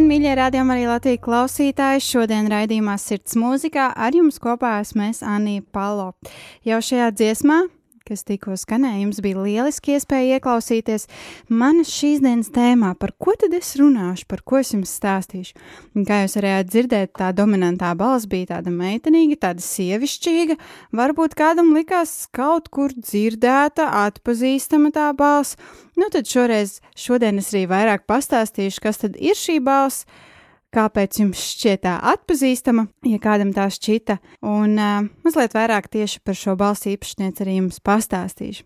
Labdien, mīļie radījumi, arī Latvijas klausītāji! Šodien raidījumā Sirds mūzikā ar jums kopā esmu Anija Palo. Jau šajā dziesmā kas tikko skanēja. Jums bija lieliski iespēja ieklausīties manas šīs dienas tēmā, par ko tad es runāšu, par ko es jums stāstīšu. Un kā jūs varējāt dzirdēt, tā dominantā balss bija tāda meitenīga, tāda sievišķīga, varbūt kādam likās kaut kur dzirdēta, atpazīstama tā balss. Nu tad šoreiz, šodien es arī vairāk pastāstīšu, kas tad ir šī balss kāpēc jums šķiet tā atpazīstama, ja kādam tā šķita, un uh, mazliet vairāk tieši par šo balsu īpašnieci arī jums pastāstīšu.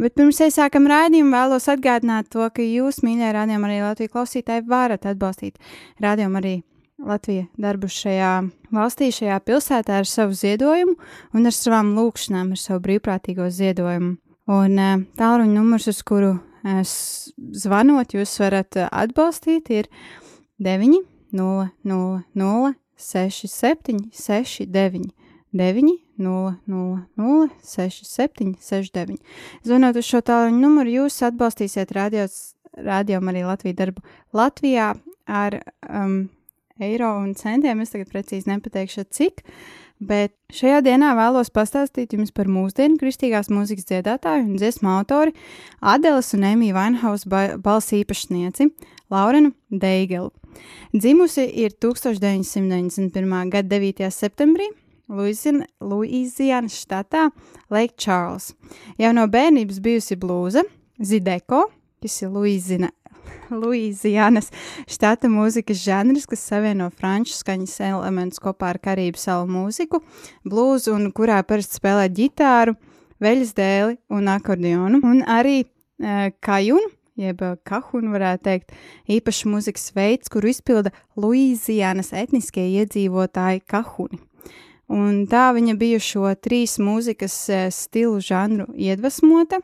Bet pirms iesākam raidījumu vēlos atgādināt to, ka jūs, mīļie rādījumi arī Latvijas klausītāji, varat atbalstīt rādījumu arī Latvija darbu šajā valstī, šajā pilsētā ar savu ziedojumu un ar savām lūkšanām, ar savu brīvprātīgo ziedojumu. Un uh, tālruņa numurs, uz kuru uh, zvanot, jūs varat atbalstīt, ir 9 0, 0, 0, 6, 7, 6, 9, 9, 0, 0, 0, 6, 7, 6, 9. Zvanot uz šo tālruņa numuru, jūs atbalstīsiet radios, radio arī Latviju darbu Latvijā ar um, eiro un centiem. Es tagad precīzi nepateikšu, cik. Bet šajā dienā vēlos pastāstīt jums par mūsdienu kristīgās mūzikas dziedātāju un dziesmu autori Adelas un Emīļa Vainhaus balss īpašnieci Laurenu Deigelu. Dzimusi ir 1991. gada 9. septembrī Luizijānas štatā Lake Charles. Jau no bērnības bijusi blūza, Zideko, kas ir Luizina, Luizijānas štata mūzikas žanrs, kas savieno franču skaņas elementus kopā ar karību salu mūziku, blūzu un kurā parasti spēlē ģitāru, veļas dēli un akordionu, un arī e, kajunu, jeb kahunu varētu teikt, īpašs mūzikas veids, kuru izpilda Luizijānas etniskie iedzīvotāji kahuni. Un tā viņa bija šo trīs mūzikas stilu žanru iedvesmota,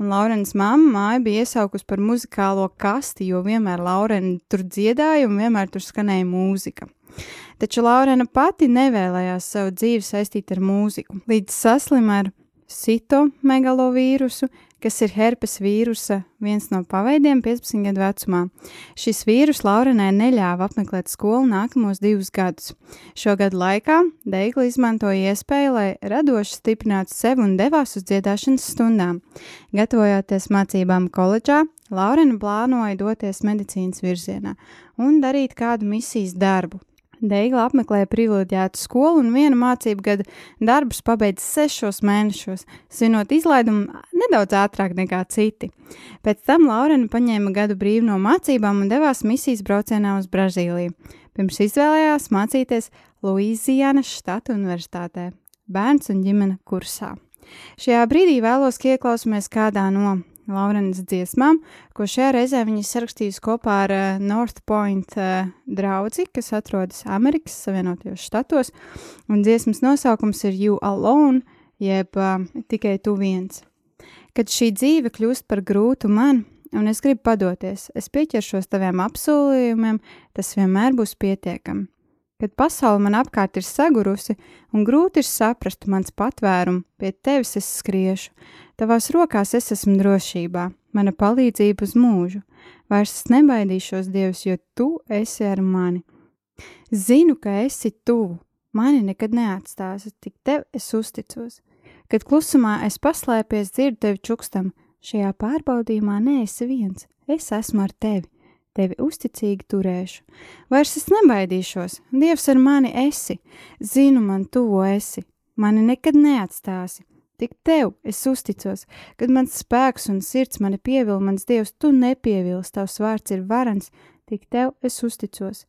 un Laurenas mamma māja bija iesaukus par muzikālo kasti, jo vienmēr Laurena tur dziedāja un vienmēr tur skanēja mūzika. Taču Laurena pati nevēlējās savu dzīvi saistīt ar mūziku, līdz saslima ar sitomegalovīrusu, kas ir herpes vīrusa viens no paveidiem 15 gadu vecumā. Šis vīrus Laurenai neļāva apmeklēt skolu nākamos divus gadus. Šo gadu laikā Deigla izmantoja iespēju, lai radoši stiprinātu sevi un devās uz dziedāšanas stundām. Gatavojoties mācībām koledžā, Laurena plānoja doties medicīnas virzienā un darīt kādu misijas darbu, Deigla apmeklēja privileģētu skolu un vienu mācību gada darbus pabeidza sešos mēnešos, svinot izlaidumu nedaudz ātrāk nekā citi. Pēc tam Laurena paņēma gadu brīvu no mācībām un devās misijas braucienā uz Brazīliju. Pirms izvēlējās mācīties Luīzijānas štata universitātē, bērns un ģimene kursā. Šajā brīdī vēlos, ka ieklausāmies kādā no Laurenas dziesmām, ko šajā reizē viņa sarakstījusi kopā ar uh, North Point uh, draugu, kas atrodas Amerikas Savienotajos Štatos, un dziesmas nosaukums ir You Alone, jeb uh, tikai tu viens. Kad šī dzīve kļūst par grūtu man, un es gribu padoties, es pieķeršos taviem apsolījumiem, tas vienmēr būs pietiekami. Kad pasaule man apkārt ir sagurusi un grūti ir saprast mans patvērumu, pie tevis es skriešu, Tavās rokās es esmu drošībā, mana palīdzība uz mūžu. Vairs es nebaidīšos, Dievs, jo tu esi ar mani. Zinu, ka esi tuvu, mani nekad neatstāsi, tik tev es uzticos. Kad klusumā es paslēpies, dzirdu tevi čukstam, šajā pārbaudījumā neesi viens, es esmu ar tevi, tevi uzticīgi turēšu. Vairs es nebaidīšos, Dievs ar mani esi, zinu man tuvo esi, mani nekad neatstāsi, Tik tev es uzticos, kad mans spēks un sirds mani pievil, mans dievs, tu nepievils, tavs vārds ir varans, tik tev es uzticos.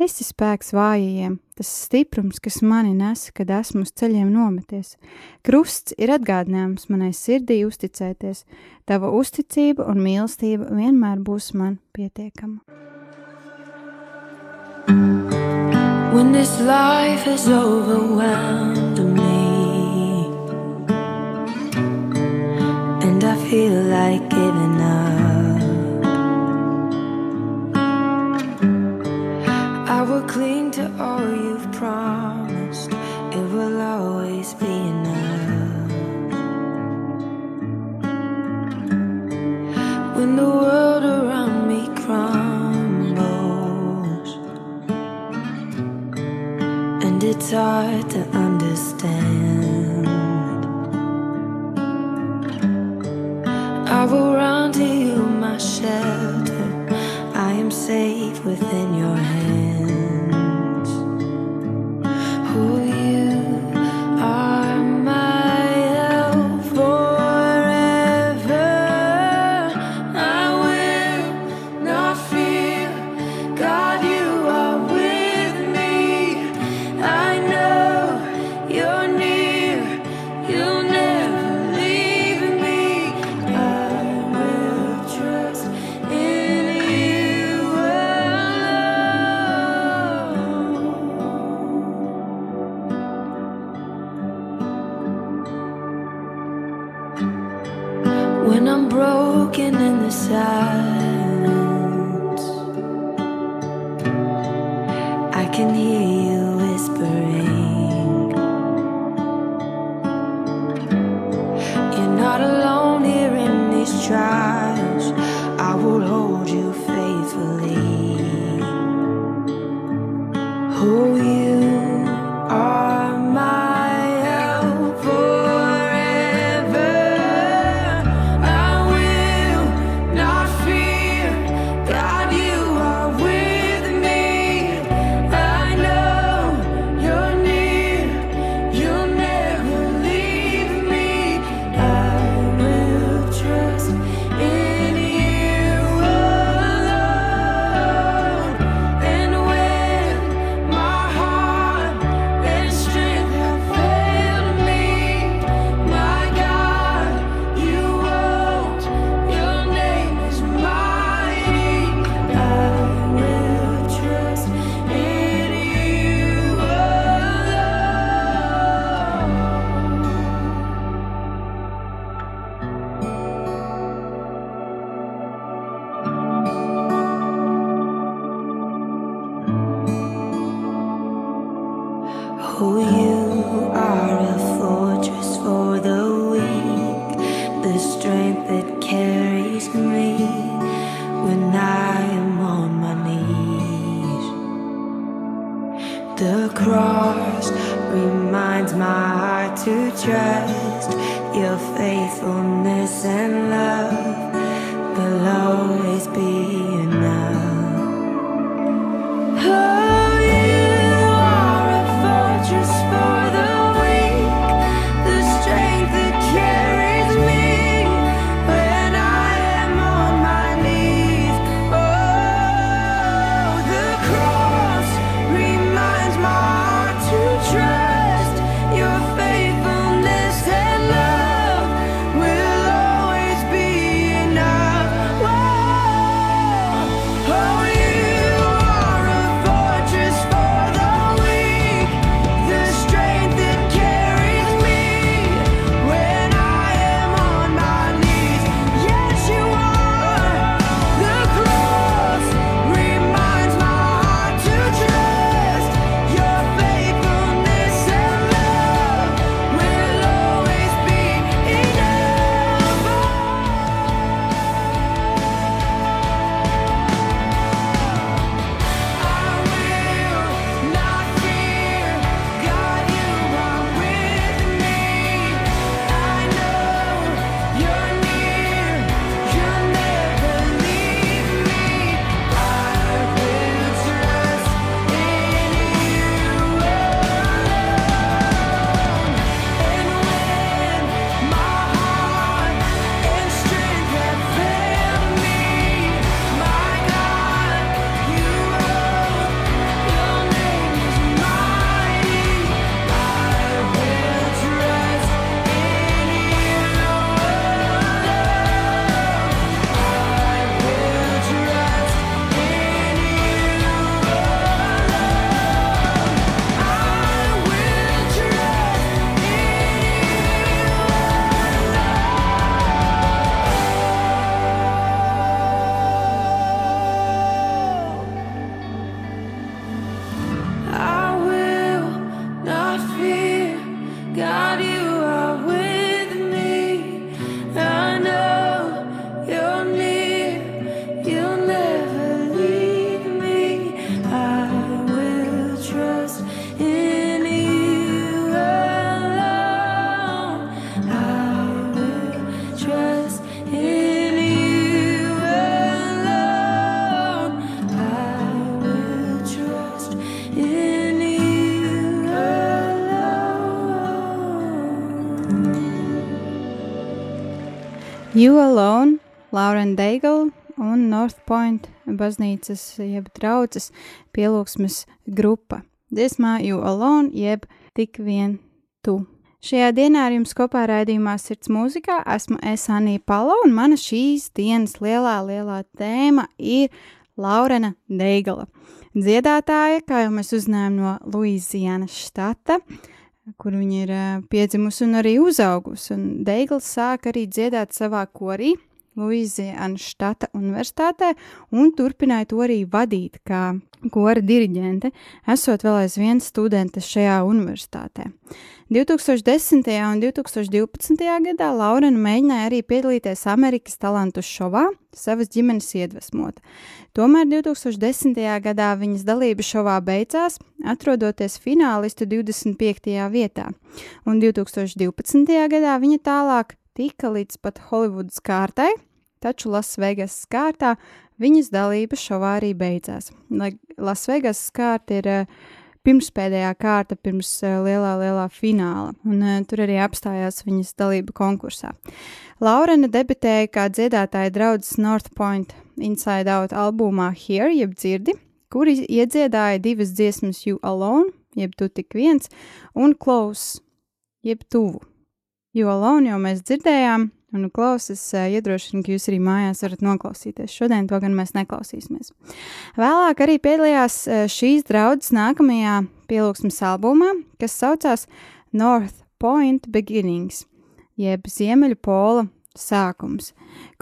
Esi spēks vājajiem, tas stiprums, kas mani nes, kad esmu uz ceļiem nometies. Krusts ir atgādinājums manai sirdī uzticēties. Tava uzticība un mīlestība vienmēr būs man pietiekama. When this life has overwhelmed me and I feel like giving you've promised, it will always be enough. When the world around me crumbles and it's hard to understand. I will run to you, my shelter. I am safe within your hands. Lauren Daigle un North Point baznīcas jeb draudzes pielūgsmes grupa. Dziesmā You Alone jeb tik vien tu. Šajā dienā ar jums kopā raidījumā Sirds mūzikā esmu es Anija Palo un mana šīs dienas lielā, lielā tēma ir Laurena Deigala. Dziedātāja, kā jau mēs uzzinājām no Luizijānas štata, kur viņa ir uh, piedzimusi un arī uzaugusi. Un Deigls sāk arī dziedāt savā korī Luizijānas štata universitātē un turpināja to arī vadīt kā kora diriģente, esot vēl aizvien studente šajā universitātē. 2010. un 2012. gadā Laurena mēģināja arī piedalīties Amerikas talantu šovā, savas ģimenes iedvesmota. Tomēr 2010. gadā viņas dalība šovā beidzās, atrodoties finālistu 25. vietā, un 2012. gadā viņa tālāk tika līdz pat Holivudas kārtai, taču Lasvegas kārtā viņas dalība šovā arī beidzās. Lasvegas kārta ir uh, pirmspēdējā kārta pirms uh, lielā, lielā fināla, un uh, tur arī apstājās viņas dalība konkursā. Laurena debitēja kā dziedātāja draudzes North Point Inside Out albumā Here, jeb dzirdi, kur iedziedāja divas dziesmas You Alone, jeb tu tik viens, un Close, jeb tuvu. You Alone jau mēs dzirdējām, un klausas uh, iedrošina, ka jūs arī mājās varat noklausīties. Šodien to gan mēs neklausīsimies. Vēlāk arī piedalījās eh, šīs draudzes nākamajā pielūgsmes albumā, kas saucās North Point Beginnings, jeb Ziemeļu pola sākums,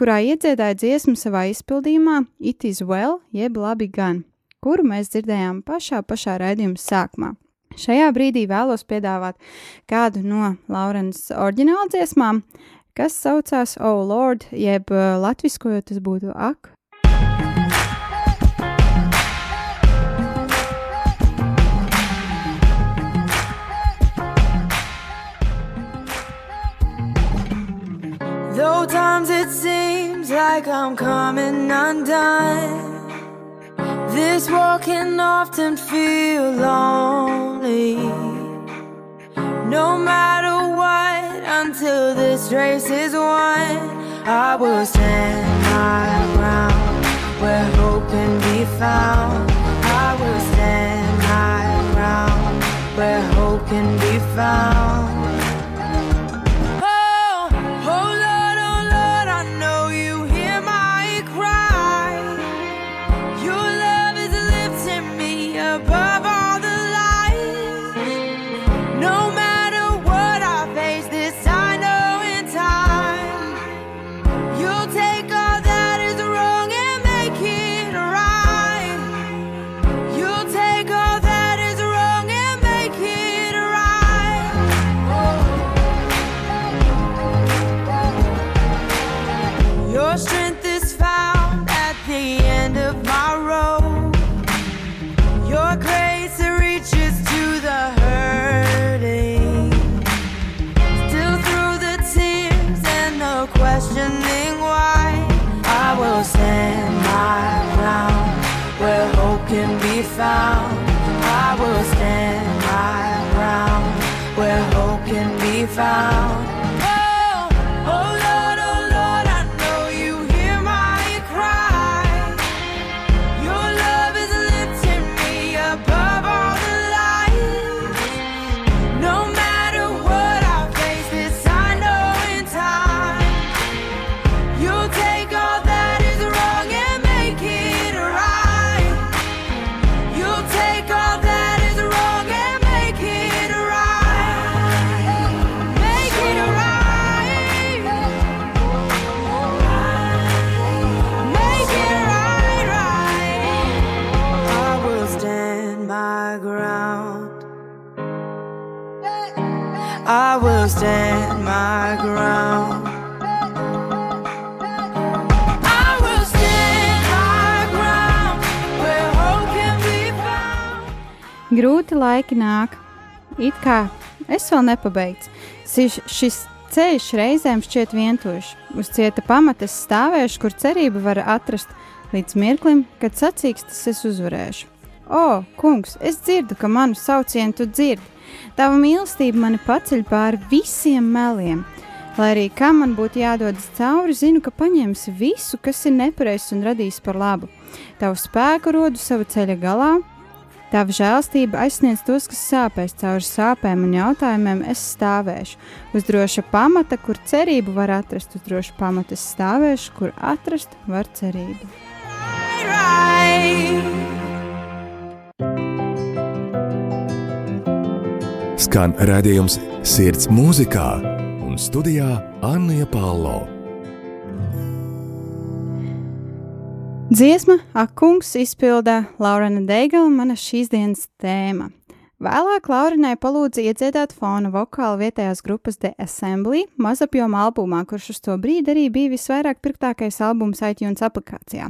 kurā iedziedāja dziesmu savā izpildījumā It is well, jeb labi gan, kuru mēs dzirdējām pašā, pašā raidījuma sākumā. Šajā brīdī vēlos piedāvāt kādu no Laurenas oriģināla dziesmām, kas saucās Oh Lord, jeb eh, latviskojot tas būtu ak, Though times it seems like I'm coming undone, this world can often feel lonely. No matter what, until this race is won, I will stand my ground where hope can be found. I will stand my ground where hope can be found. Kā es vēl nepabeigts. Šis, šis ceļš reizēm šķiet vientuļš. Uz cieta pamata es stāvēšu, kur cerību var atrast līdz mirklim, kad sacīkstas es uzvarēšu. O, kungs, es dzirdu, ka manu saucienu tu dzirdi. Tava mīlestība mani paceļ pāri visiem meliem. Lai arī kam man būtu jādodas cauri, zinu, ka paņemsi visu, kas ir nepareizs un radīs par labu. Tavu spēku rodu sava ceļa galā, Tava žēlstība aizsniedz tos, kas sāpēs cauri sāpēm un jautājumiem. Es stāvēšu uz droša pamata, kur cerību var atrast. Uz droša pamata es stāvēšu, kur atrast var cerību. Skan redzējums sirds mūzikā un studijā Anna Palo. Dziesma Akungs izpilda Laurena Deigala mana šīs dienas tēma. Vēlāk Laurinai palūdza iedziedāt fona vokālu vietējās grupas The Assembly mazapjoma albumā, kurš uz to brīdi arī bija visvairāk pirktākais albums iTunes aplikācijā.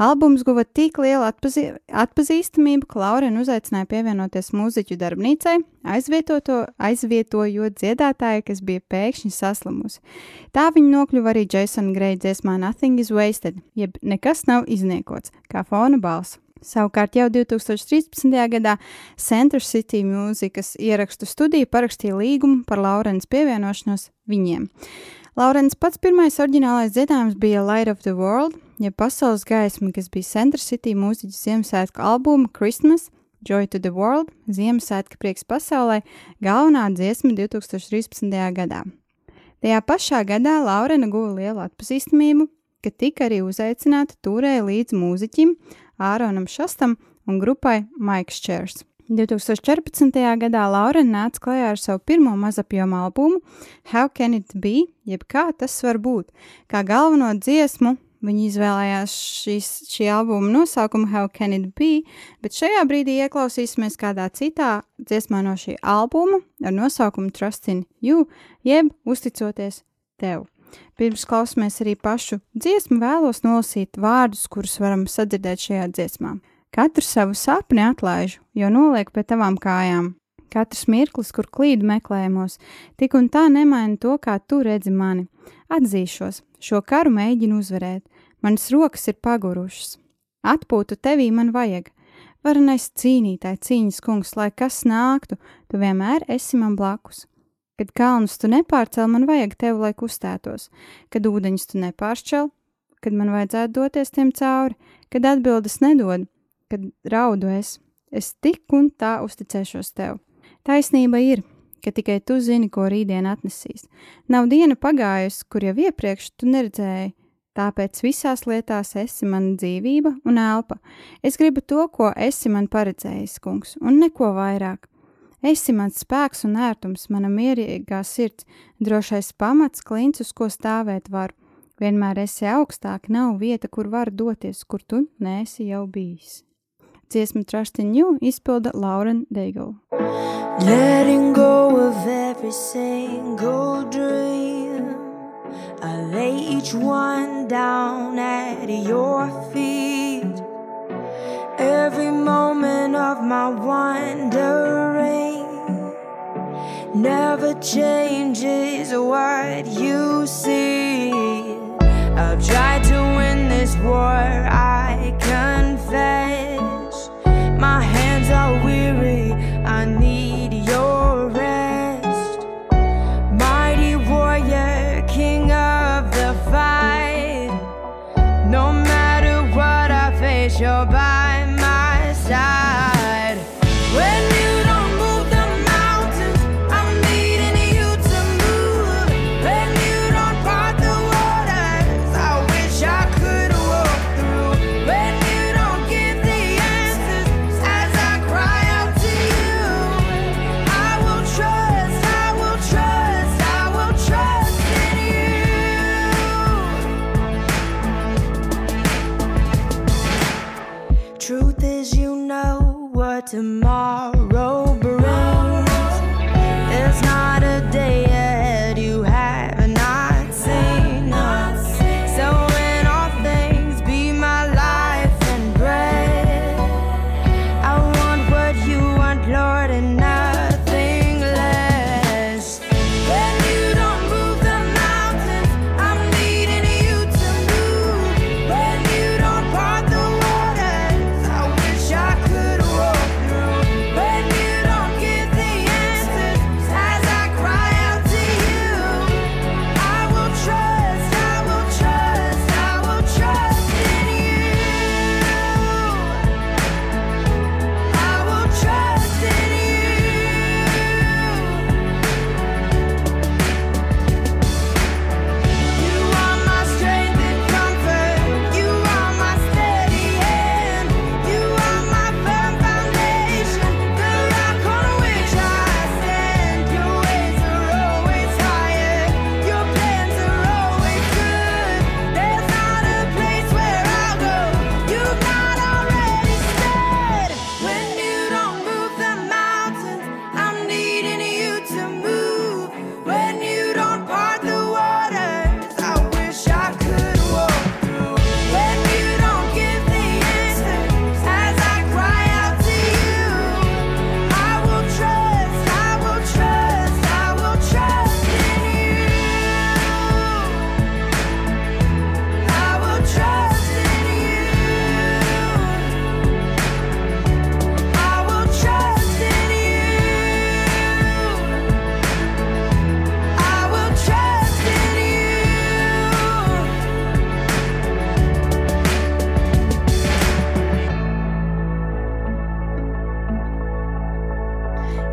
Albums guva tik lielu atpazī atpazīstamību, ka Laurina uzaicināja pievienoties mūziķu darbnīcai, aizvietojot dziedātāju, kas bija pēkšņi saslimusi. Tā viņa nokļuva arī Jasona Greja dziesmā Nothing is Wasted, jeb nekas nav izniekots, kā fona balss. Savukārt jau 2013. gadā Centra City mūzikas ierakstu studija parakstīja līgumu par Laurenas pievienošanos viņiem. Laurens pats pirmais oriģinālais dziedājums bija Light of the World, jeb pasaules gaisma, kas bija Centra City mūziķu Ziemassvētku albuma Christmas, Joy to the World, Ziemassvētka prieks pasaulē, galvenā dziesma 2013. gadā. Tajā pašā gadā Laurena guva lielu atpazīstamību, ka tika arī uzaicināta turēja līdz mūziķim Āronam Šastam un grupai Mike Chairs. 2014. gadā Laura nāca klajā ar savu pirmo mazapjomu albumu How Can It Be, jeb kā tas var būt. Kā galveno dziesmu viņi izvēlējās šīs, šī albuma nosaukumu How Can It Be, bet šajā brīdī ieklausīsimies kādā citā dziesmā no šī albuma ar nosaukumu Trust in You, jeb uzticoties tev. Pirms klausāmies arī pašu dziesmu, vēlos nolasīt vārdus, kurus varam sadzirdēt šajā dziesmā. Katru savu sapni atlaižu, jo nolieku pie tavām kājām. Katrs mirklis, kur klīdu meklējumos, tik un tā nemaina to, kā tu redzi mani. Atzīšos, šo karu mēģinu uzvarēt, manas rokas ir pagurušas. Atpūtu tevī man vajag. Varenais cīnītāji, cīņas kungs, lai kas nāktu, tu vienmēr esi man blakus. Kad kalnus tu nepārcel, man vajag tevi, lai kustētos, kad ūdeņus tu nepāršķel, kad man vajadzētu doties tiem cauri, kad atbildes nedod, kad raudu es, es tik un tā uzticēšos tev. Taisnība ir, ka tikai tu zini, ko rītdien atnesīs. Nav diena pagājusi, kur jau iepriekš tu neredzēji, tāpēc visās lietās esi mana dzīvība un elpa. Es gribu to, ko esi man paredzējis, kungs, un neko vairāk. Esi mans spēks un ērtums, mana mierīgā sirds, drošais pamats, klints, uz ko stāvēt varu. Vienmēr esi augstāk, nav vieta, kur var doties, kur tu neesi jau bijis. Dziesmu Trust in You izpilda Lauren Deigala. Letting go of every single dream. I lay each one down at your feet. Every moment of my wandering never changes what you see. I've tried to win this war, I confess.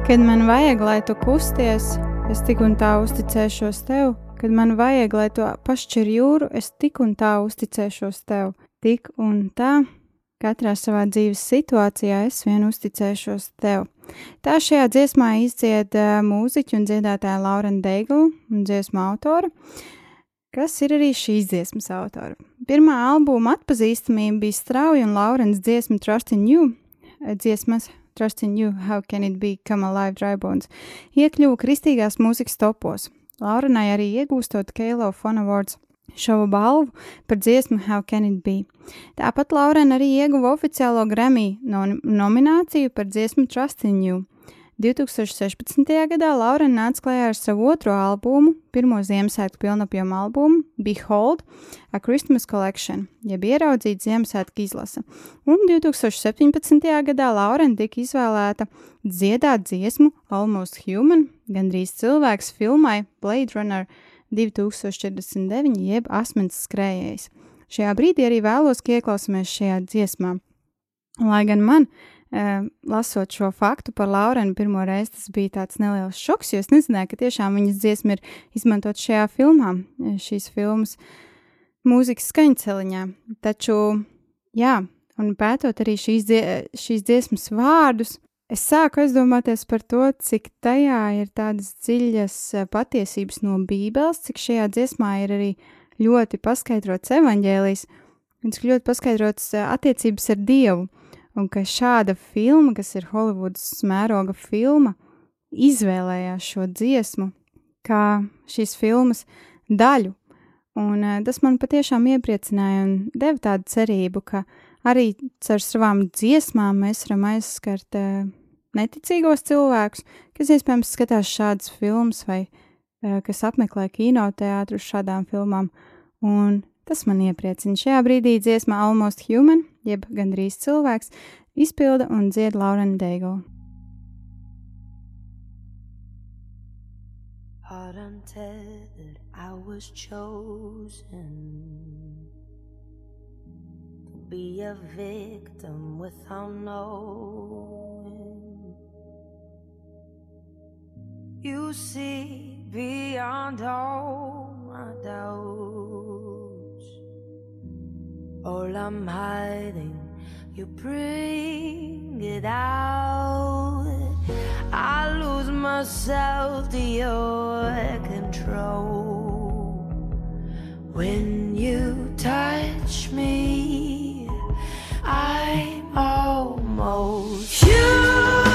Kad man vajag, lai tu kusties, es tik un tā uzticēšos tev. Kad man vajag, lai tu pašķir jūru, es tik un tā uzticēšos tev. Tik un tā, katrā savā dzīves situācijā es vien uzticēšos tev. Tā šajā dziesmā izdzied uh, mūziķu un dziedātāja Laura Deigla un dziesmu autora, kas ir arī šīs dziesmas autora. Pirmā albuma atpazīstamība bija strauja un Laurens dziesma Trust in You, eh, dziesmas Trust in You, How Can It Be, Come Alive Drybones, iekļuva kristīgās mūzikas topos. Laurenai arī iegūstot Keilo Fun Awards šovu balvu par dziesmu How Can It Be. Tāpat Laurena arī ieguva oficiālo Grammy no nomināciju par dziesmu Trust in You. 2016. gadā Laurena nāca klajā ar savu otro albumu, pirmo Ziemassvētku pilnapjomu albumu, Behold, A Christmas Collection, jeb ieraudzīt Ziemassvētku izlase. Un 2017. gadā Laurena tika izvēlēta dziedāt dziesmu Almost Human, gandrīz cilvēks filmai Blade Runner 2049, jeb Asmens skrējējs. Šajā brīdī arī vēlos, ka ieklausāmies šajā dziesmā. Lai gan man lasot šo faktu par Laurenu, pirmo reizi tas bija tāds neliels šoks, jo es nezināju, ka tiešām viņas dziesma ir izmantot šajā filmā, šīs filmas mūzikas skaņceliņā. Taču, jā, un pētot arī šīs, dzie šīs dziesmas vārdus, es sāku aizdomāties par to, cik tajā ir tādas dziļas patiesības no Bībeles, cik šajā dziesmā ir arī ļoti paskaidrots evaņģēlijs, un cik ļoti paskaidrots attiecības ar Dievu un ka šāda filma, kas ir Holivudas mēroga filma, izvēlējās šo dziesmu kā šīs filmas daļu. Un uh, tas man patiešām iepriecināja un deva tādu cerību, ka arī caur savām dziesmām mēs varam aizskart uh, neticīgos cilvēkus, kas iespējams skatās šādas filmas vai uh, kas apmeklē kinoteātrus šādām filmām. Un tas man iepriecina. Šajā brīdī dziesma Almost Human jeb gandrīz cilvēks, izpilda un dzied Laurena Deigo. Heart untethered, I was chosen to be a victim without knowing. You see beyond all my doubts. All I'm hiding, you bring it out. I lose myself to your control. When you touch me, I'm almost human.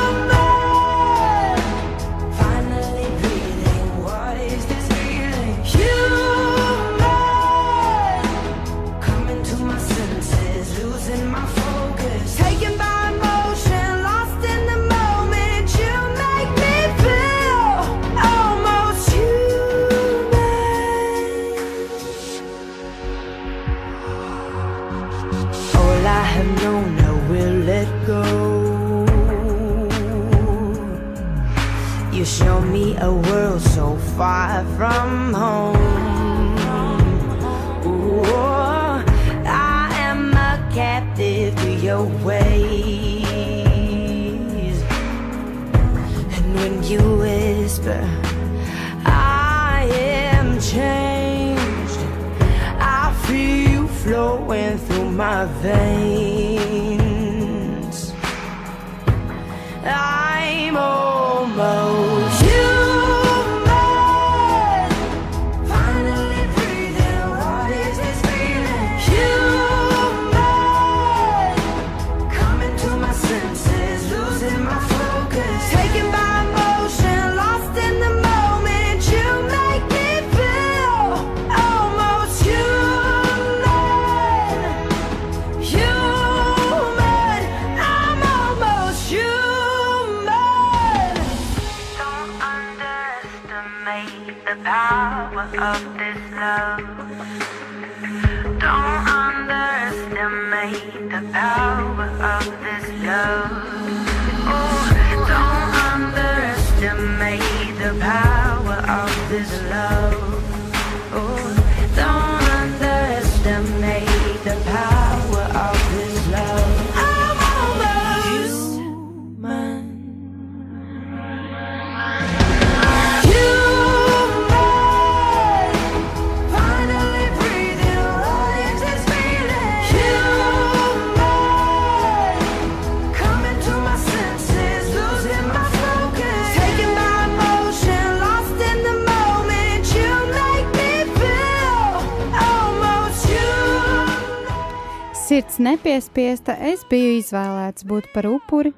Nepiespiesta, es biju izvēlēts būt par upuri,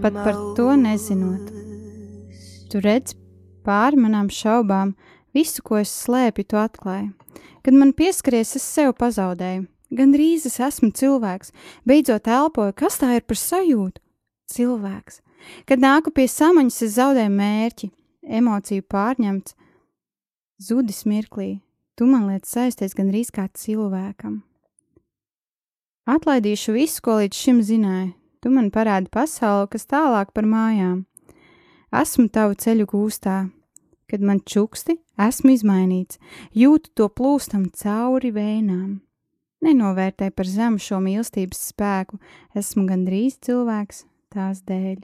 pat par to nezinot. Tu redz pāri manām šaubām, visu, ko es slēpju, tu atklāji. Kad man pieskaries, es sev pazaudēju. Gan drīz es esmu cilvēks, beidzot elpoju, kas tā ir par sajūtu? Cilvēks. Kad nāku pie samaņas, es zaudēju mērķi, emociju pārņemts, zudis mirklī. Tu man liekas saisties gan drīz kā cilvēkam. Atlaidīšu visu, ko līdz šim zināju. Tu man parādi pasauli, kas tālāk par mājām. Esmu tavu ceļu gūstā. Kad man čuksti, esmu izmainīts, jūtu to plūstam cauri vēnām. Nenovērtē par zemu šo mīlestības spēku, esmu gandrīz cilvēks tās dēļ.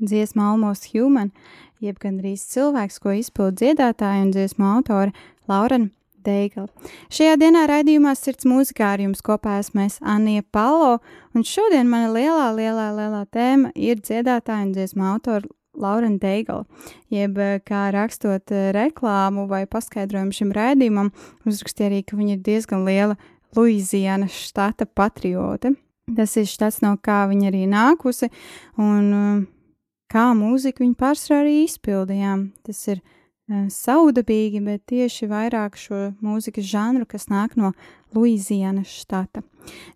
Dziesma Almos Human, jeb gandrīz cilvēks, ko izpild dziedātāja un dziesmu autore Laurena Deigala. Šajā dienā raidījumā Sirds mūzikā ar jums kopā esmu es Anija Palo, un šodien mana lielā, lielā, lielā tēma ir dziedātāja un dziesmu autora Laurena Deigala, jeb eh, kā rakstot eh, reklāmu vai paskaidrojumu šim raidījumam, uzrakstīja arī, ka viņa ir diezgan liela Luizijānas štata patriote. Tas ir štats, no kā viņa arī nākusi, un eh, kā mūziku viņa pārsvarā arī izpildījām. Tas ir saudabīgi, bet tieši vairāk šo mūzikas žanru, kas nāk no Luizijānas štata.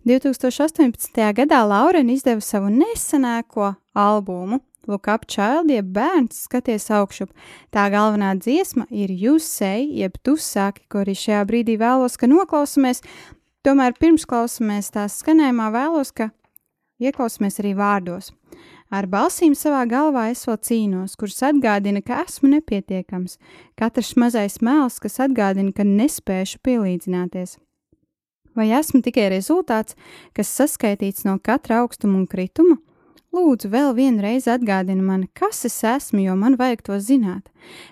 2018. gadā Laurena izdeva savu nesenāko albumu Look Up Child, jeb bērns, skaties augšup. Tā galvenā dziesma ir Jūs Say, jeb Tu saki, ko arī šajā brīdī vēlos, ka noklausamies. Tomēr pirms klausamies tās skanējumā vēlos, ka ieklausāmies arī vārdos. Ar balsīm savā galvā es vēl cīnos, kuras atgādina, ka esmu nepietiekams. Katrs mazais mēls, kas atgādina, ka nespēšu pielīdzināties. Vai esmu tikai rezultāts, kas saskaitīts no katra augstuma un krituma? Lūdzu, vēl vienreiz atgādini man, kas es esmu, jo man vajag to zināt.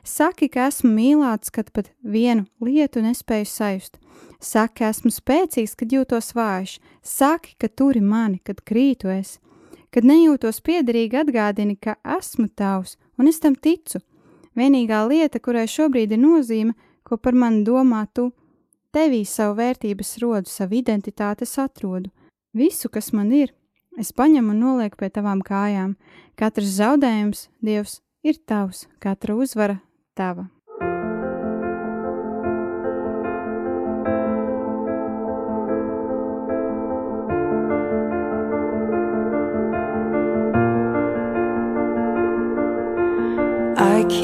Saki, ka esmu mīlēts, kad pat vienu lietu nespēju sajust. Saki, ka esmu spēcīgs, kad jūtos vājš. Saki, ka turi mani, kad krītu es. Kad nejūtos piederīgi, atgādini, ka esmu tavs, un es tam ticu. Vienīgā lieta, kurai šobrīd ir nozīme, ko par mani domā tu, tevī savu vērtības rodu, savu identitāti es atrodu. Visu, kas man ir, es paņemu un nolieku pie tavām kājām. Katrs zaudējums, Dievs, ir tavs, katra uzvara tava.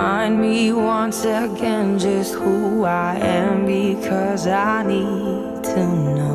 Remind me once again just who I am because I need to know.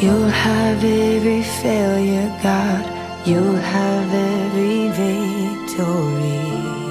You'll have every failure, God. You'll have every victory.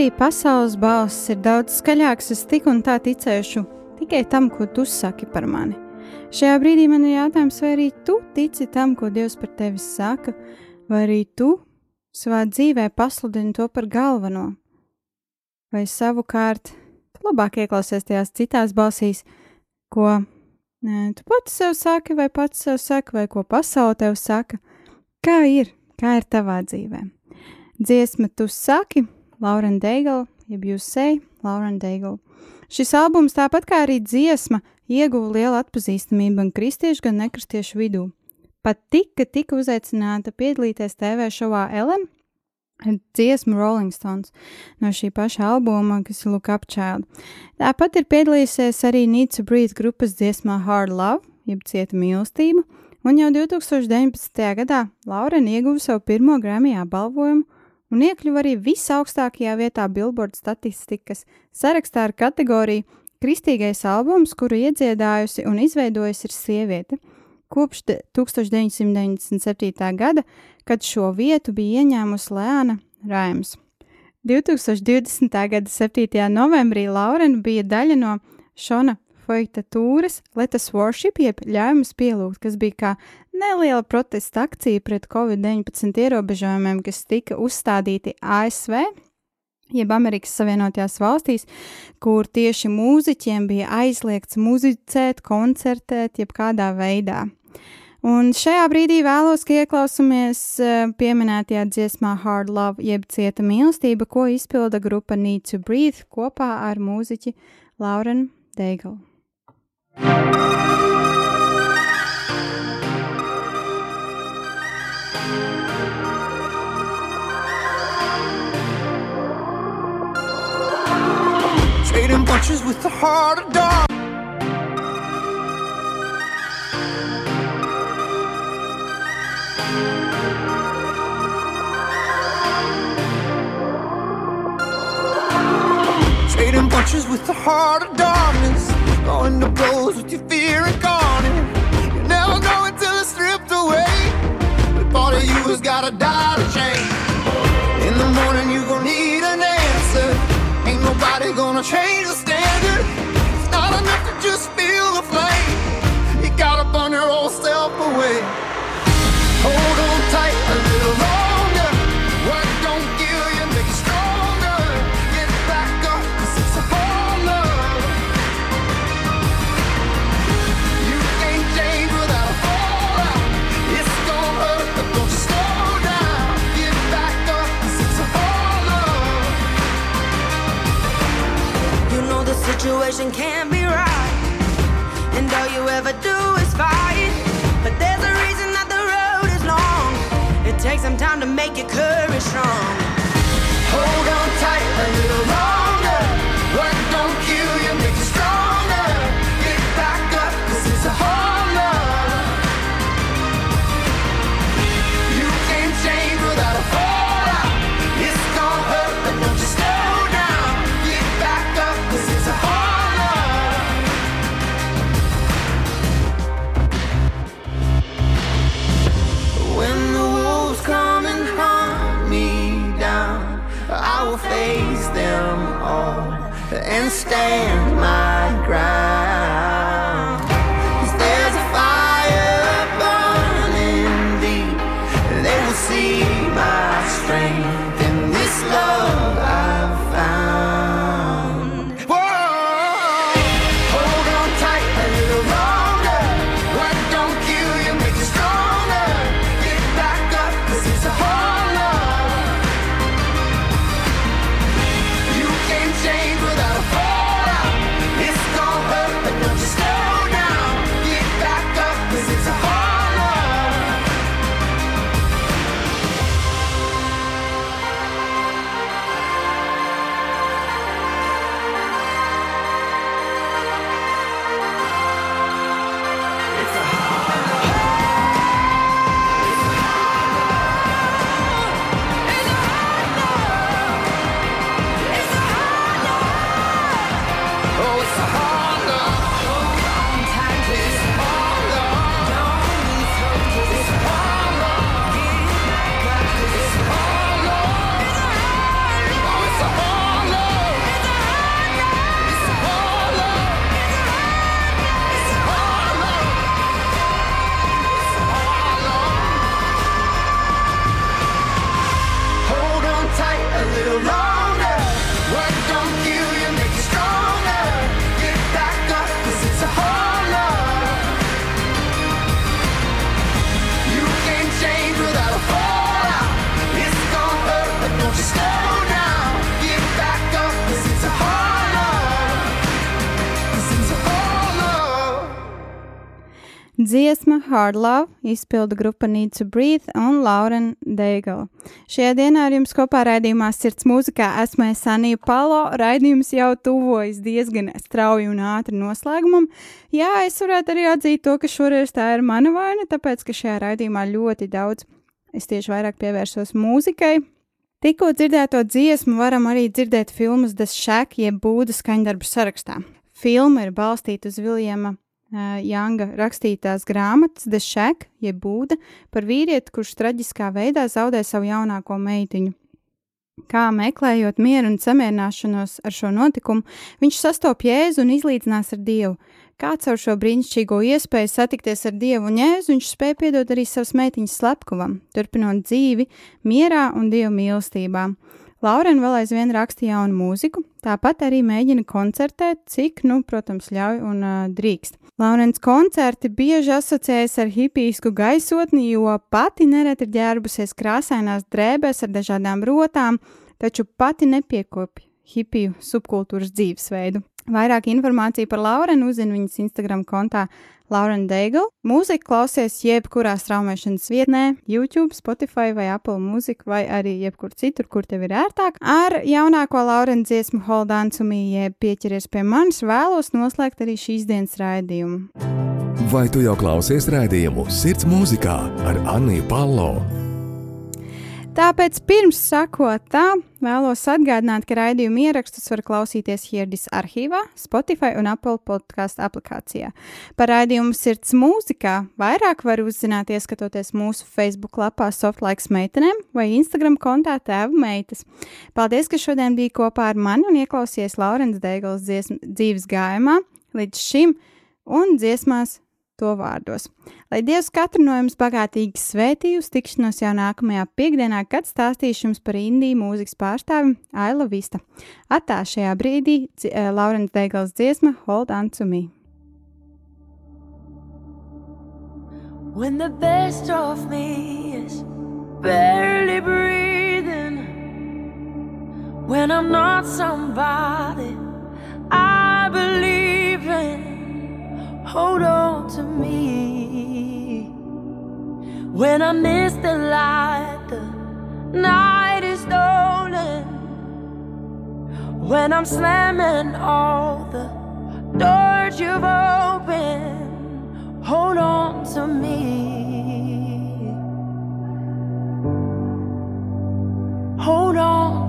Arī pasaules balss ir daudz skaļāks, es tik un tā ticēšu tikai tam, ko tu saki par mani. Šajā brīdī man ir jautājums, vai arī tu tici tam, ko Dievs par tevi saka, vai arī tu savā dzīvē pasludini to par galveno, vai savukārt labāk ieklausies tajās citās balsīs, ko nē, tu pats sev saki, vai pats sev saki, vai ko pasaule tev saka. Kā ir, kā ir tavā dzīvē? Dziesma, tu saki, Lauren Daigle, jeb jūs sej, Lauren Daigle. Šis albums, tāpat kā arī dziesma, ieguva lielu atpazīstamību gan kristiešu, gan nekristiešu vidū. Pat tik, ka tika uzaicināta piedalīties TV šovā Ellen ar dziesmu Rolling Stones no šī paša albuma, kas ir Look Up Child. Tāpat ir piedalījusies arī to Breathe grupas dziesmā Hard Love, jeb cieta mīlestība, un jau 2019. gadā Laurena ieguva savu pirmo Grammy apbalvojumu un iekļuva arī visaugstākajā vietā Billboard statistikas sarakstā ar kategoriju Kristīgais albums, kuru iedziedājusi un izveidojusi ir sieviete. Kopš de- 1997. gada, kad šo vietu bija ieņēmusi Lēna Raims. 2020. gada 7. novembrī Laurena bija daļa no Šona Foita tūres Let us Worship, jeb ļaujumus pielūgt, kas bija kā neliela protesta akcija pret Covid-19 ierobežojumiem, kas tika uzstādīti ASV, jeb Amerikas Savienotajās valstīs, kur tieši mūziķiem bija aizliegts muzicēt, koncertēt, jeb kādā veidā. Un šajā brīdī vēlos, ka ieklausāmies eh, pieminētajā dziesmā Hard Love, jeb cieta mīlestība, ko izpilda grupa Need to Breathe kopā ar mūziķi Lauren Daigle. Trading punches with the heart of dog. Trading punches with the heart of darkness. Going to blows with your fear incarnate. You never know until it's stripped away. The part of you has gotta die to change. In the morning, you gon' need an answer. Ain't nobody gonna change the It takes some time to make your courage strong. Hold on tight a little longer. Dziesma Hard Love izpilda grupa Need to Breathe un Lauren Deigala. Šajā dienā ar jums kopā raidījumā Sirds mūzikā esmu es Sanija Palo. Raidījums jau tuvojas diezgan strauji un ātri noslēgumam. Jā, es varētu arī atzīt to, ka šoreiz tā ir mana vaina, tāpēc, ka šajā raidījumā ļoti daudz es tieši vairāk pievērsos mūzikai. Tikko dzirdēto dziesmu varam arī dzirdēt filmas The Shack jeb būda skaņdarbu sarakstā. Filma ir balstīta uz Viljama Janga rakstītās grāmatas Shack jeb būda par vīrieti, kurš traģiskā veidā zaudē savu jaunāko meitiņu. Kā meklējot mieru un samierināšanos ar šo notikumu, viņš sastop Jēzu un izlīdzinās ar Dievu. Kā caur šo brīnišķīgo iespēju satikties ar Dievu un Jēzu, viņš spēja piedot arī savas meitiņas slepkavam, turpinot dzīvi mierā un Dieva mīlestībā. Laurena vēl aizvien raksta jaunu mūziku, tāpat arī mēģina koncertēt, cik, nu, protams, ļauj un uh, drīkst. Laurens koncerti bieži asociējas ar hipijsku gaisotni, jo pati nereti ir ģērbusies krāsainās drēbēs ar dažādām rotām, taču pati nepiekopja hipiju subkultūras dzīvesveidu. Vairāk informāciju par Laurenu uzzina viņas Instagram kontā Lauren Daigle. Mūziku klausies jebkurā straumēšanas vietnē, YouTube, Spotify vai Apple Music vai arī jebkur citur, kur tev ir ērtāk. Ar jaunāko Lauren dziesmu Hold on to me, jeb pieķeries pie manis, vēlos noslēgt arī šīs dienas raidījumu. Vai tu jau klausies raidījumu Sirds mūzikā ar Anniju Palo? Tāpēc pirms sakot tā, vēlos atgādināt, ka raidījuma ierakstus var klausīties Hirdis arhīvā, Spotify un Apple podkāstu aplikācijā. Par raidījumu sirds mūzikā vairāk var uzzināt, ieskatoties mūsu Facebook lapā Softlaiks meitenēm vai Instagram kontā tēva meitas. Paldies, ka šodien bija kopā ar mani un ieklausījies Laurens Deigals dziesm- dzīves gājumā līdz šim un dziesmās to vārdos. Lai Dievs katru no jums bagātīgi svētī uz tikšanos jau nākamajā piekdienā, kad stāstīšu jums par Indiju mūzikas pārstāvi Aila Vista. Atā šajā brīdī dzi- eh, Laurens Deigals dziesma Hold on to me. When the best of me is barely breathing, when I'm not somebody I believe in, hold on to me. When I miss the light, the night is stolen. When I'm slamming all the doors you've opened, hold on to me. Hold on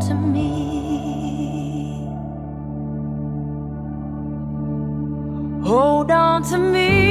Hold on to me